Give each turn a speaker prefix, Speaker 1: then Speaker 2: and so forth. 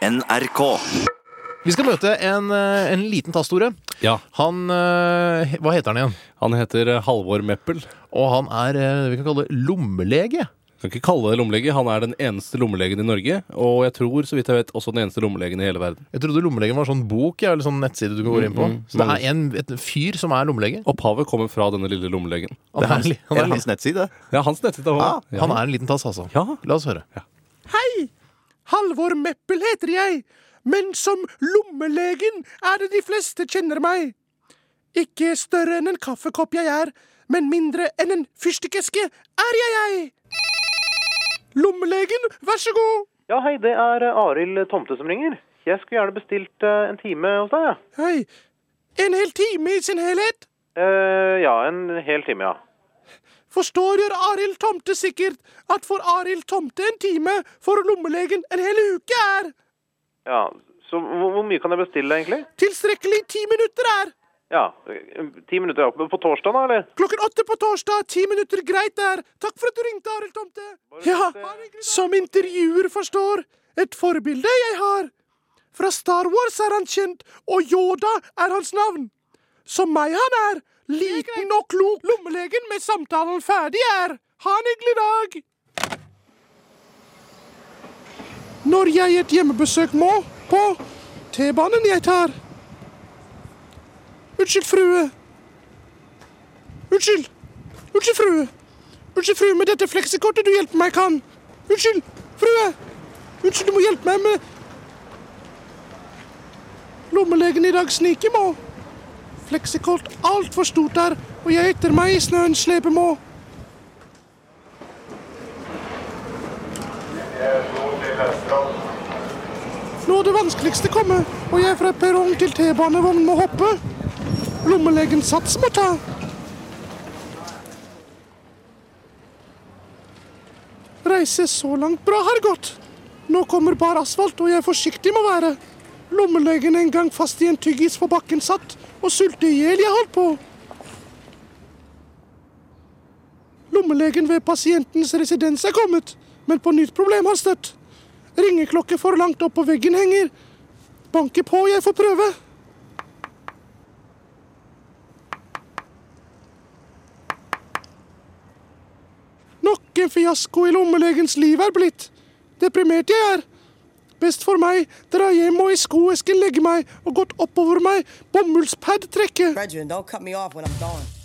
Speaker 1: NRK.
Speaker 2: Vi skal møte en, eh, en liten tass, Tore.
Speaker 3: Ja,
Speaker 2: Han eh, Hva heter han igjen?
Speaker 3: han heter eh, Halvor Meppel.
Speaker 2: Og han er det vi kan kalle lommelege.
Speaker 3: Kan ikke kalle det lommelege. Han er den eneste lommelegen i Norge. Og jeg tror, så vidt jeg vet, også den eneste lommelegen i hele verden.
Speaker 2: Jeg trodde lommelegen var sånn bok ja, eller sånn nettside du kan gå inn på.
Speaker 3: Mm, mm.
Speaker 2: Så det er en, et fyr som er lommelege.
Speaker 3: Opphavet kommer fra denne lille lommelegen.
Speaker 2: Han er, han
Speaker 1: Er
Speaker 2: er,
Speaker 1: hans nettside?
Speaker 3: Ja, hans nettside.
Speaker 1: Ah,
Speaker 3: ja.
Speaker 2: han er en liten tass, altså.
Speaker 3: Ja.
Speaker 2: La oss høre.
Speaker 4: Hei! Halvor Meppel heter jeg, men som lommelegen er det de fleste kjenner meg. Ikke større enn en kaffekopp jeg er, men mindre enn en fyrstikkeske er jeg jeg. Lommelegen, vær så god.
Speaker 5: Ja, hei, det er eh, Arild Tomte som ringer. Jeg skulle gjerne bestilt eh, en time hos deg, ja.
Speaker 4: Hei. En hel time i sin helhet?
Speaker 5: Uh, ja, en hel time, ja.
Speaker 4: Forstår gjør Arild Tomte sikkert at for Arild Tomte en time for lommelegen en hel uke er.
Speaker 5: Ja, så hvor, mye kan jeg bestille, egentlig?
Speaker 4: Tilstrekkelig ti minutter er.
Speaker 5: Ja, ti minutter ja. På torsdag, da, eller?
Speaker 4: Klokken åtte på torsdag, ti minutter greit der. Takk for at du ringte, Arild Tomte. Ja, som intervjuer forstår. Et forbilde jeg har. Fra Star Wars er han kjent, og Yoda er hans navn. Som meg han er. Liten og klok lommelegen med samtalen ferdig er. Ha en hyggelig dag. Når jeg et hjemmebesøk må på T-banen jeg tar. Unnskyld, frue. Unnskyld. Unnskyld, frue. Unnskyld, frue, med dette fleksikortet du hjelper meg kan. Unnskyld, frue. Unnskyld, du må hjelpe meg med Lommelegen i dag sniker må. Fleksikort altfor stort der, og jeg etter meg i snøen slepe må. Nå det vanskeligste komme, og jeg fra perrong til T-banevogn må hoppe. Lommelegen sats må ta. Reise så langt bra har gått. Nå kommer bar asfalt, og jeg forsiktig må være. Lommelegen en gang fast i en tyggis på bakken satt, og sulte i hjel jeg holdt på. Lommelegen ved pasientens residens er kommet, men på nytt problem har støtt. Ringeklokke for langt opp på veggen henger. Banke på, jeg får prøve. Nok en fiasko i lommelegens liv er blitt. Deprimert jeg er. Best for meg, dra hjem og i skoesken legge meg og godt oppover meg bomullspad trekke.
Speaker 6: Brethren, don't cut me off when I'm gone.